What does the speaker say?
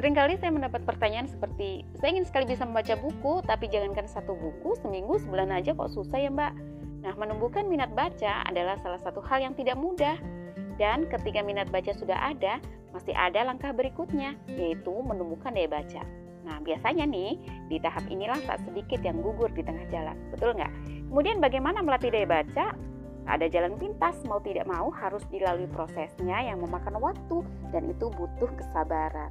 Seringkali saya mendapat pertanyaan seperti, saya ingin sekali bisa membaca buku, tapi jangankan satu buku, seminggu, sebulan aja kok susah ya mbak. Nah, menumbuhkan minat baca adalah salah satu hal yang tidak mudah. Dan ketika minat baca sudah ada, masih ada langkah berikutnya, yaitu menumbuhkan daya baca. Nah, biasanya nih, di tahap inilah tak sedikit yang gugur di tengah jalan. Betul nggak? Kemudian bagaimana melatih daya baca? ada jalan pintas, mau tidak mau harus dilalui prosesnya yang memakan waktu dan itu butuh kesabaran.